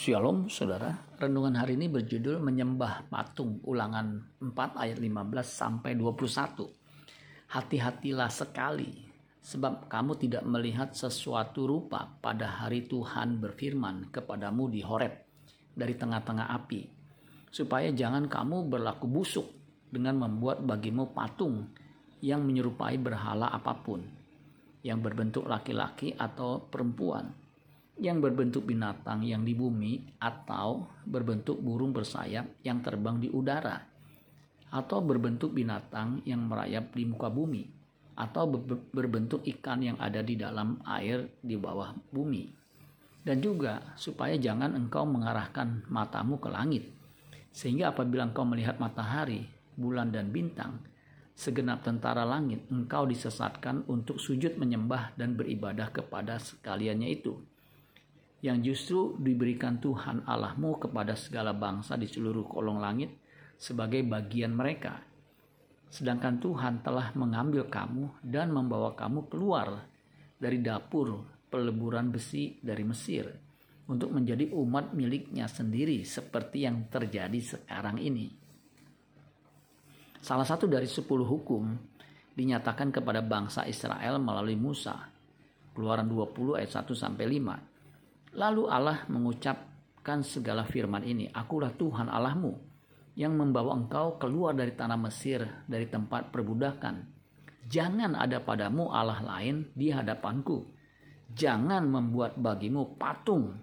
Shalom saudara, renungan hari ini berjudul menyembah patung ulangan 4 ayat 15 sampai 21. Hati-hatilah sekali sebab kamu tidak melihat sesuatu rupa pada hari Tuhan berfirman kepadamu di Horeb dari tengah-tengah api supaya jangan kamu berlaku busuk dengan membuat bagimu patung yang menyerupai berhala apa pun yang berbentuk laki-laki atau perempuan yang berbentuk binatang yang di bumi atau berbentuk burung bersayap yang terbang di udara atau berbentuk binatang yang merayap di muka bumi atau berbentuk ikan yang ada di dalam air di bawah bumi. Dan juga supaya jangan engkau mengarahkan matamu ke langit sehingga apabila engkau melihat matahari bulan dan bintang segenap tentara langit engkau disesatkan untuk sujud menyembah dan beribadah kepada sekaliannya itu yang justru diberikan Tuhan Allahmu kepada segala bangsa di seluruh kolong langit sebagai bagian mereka. Sedangkan Tuhan telah mengambil kamu dan membawa kamu keluar dari dapur peleburan besi dari Mesir untuk menjadi umat miliknya sendiri seperti yang terjadi sekarang ini. Salah satu dari sepuluh hukum dinyatakan kepada bangsa Israel melalui Musa. Keluaran 20 ayat 1 sampai 5 Lalu Allah mengucapkan segala firman ini, Akulah Tuhan Allahmu yang membawa engkau keluar dari tanah Mesir, dari tempat perbudakan. Jangan ada padamu Allah lain di hadapanku. Jangan membuat bagimu patung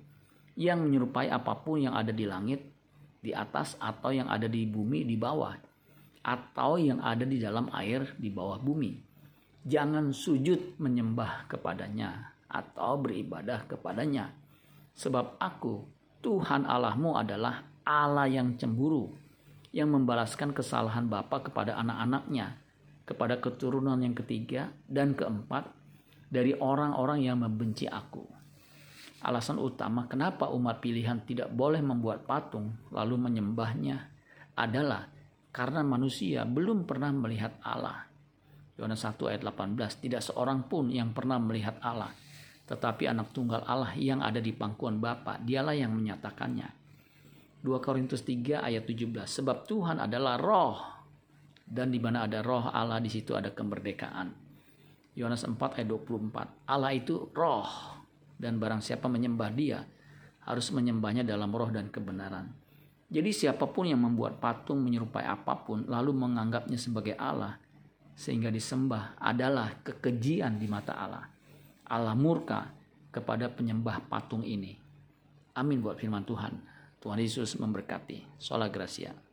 yang menyerupai apa pun yang ada di langit, di atas atau yang ada di bumi di bawah, atau yang ada di dalam air di bawah bumi. Jangan sujud menyembah kepadanya atau beribadah kepadanya Sebab aku, Tuhan Allahmu adalah Allah yang cemburu, yang membalaskan kesalahan bapa kepada anak-anaknya, kepada keturunan yang ketiga dan keempat dari orang-orang yang membenci aku. Alasan utama kenapa umat pilihan tidak boleh membuat patung lalu menyembahnya adalah karena manusia belum pernah melihat Allah. Yohanes 1 ayat 18, tidak seorang pun yang pernah melihat Allah tetapi anak tunggal Allah yang ada di pangkuan Bapa, dialah yang menyatakannya. 2 Korintus 3 ayat 17. Sebab Tuhan adalah roh dan di mana ada roh Allah di situ ada kemerdekaan. Yohanes 4 ayat 24. Allah itu roh dan barang siapa menyembah dia harus menyembahnya dalam roh dan kebenaran. Jadi siapa pun yang membuat patung menyerupai apa pun lalu menganggapnya sebagai Allah sehingga disembah adalah kekejian di mata Allah. Allah murka kepada penyembah patung ini. Amin buat firman Tuhan. Tuhan Yesus memberkati. Sola Gracia.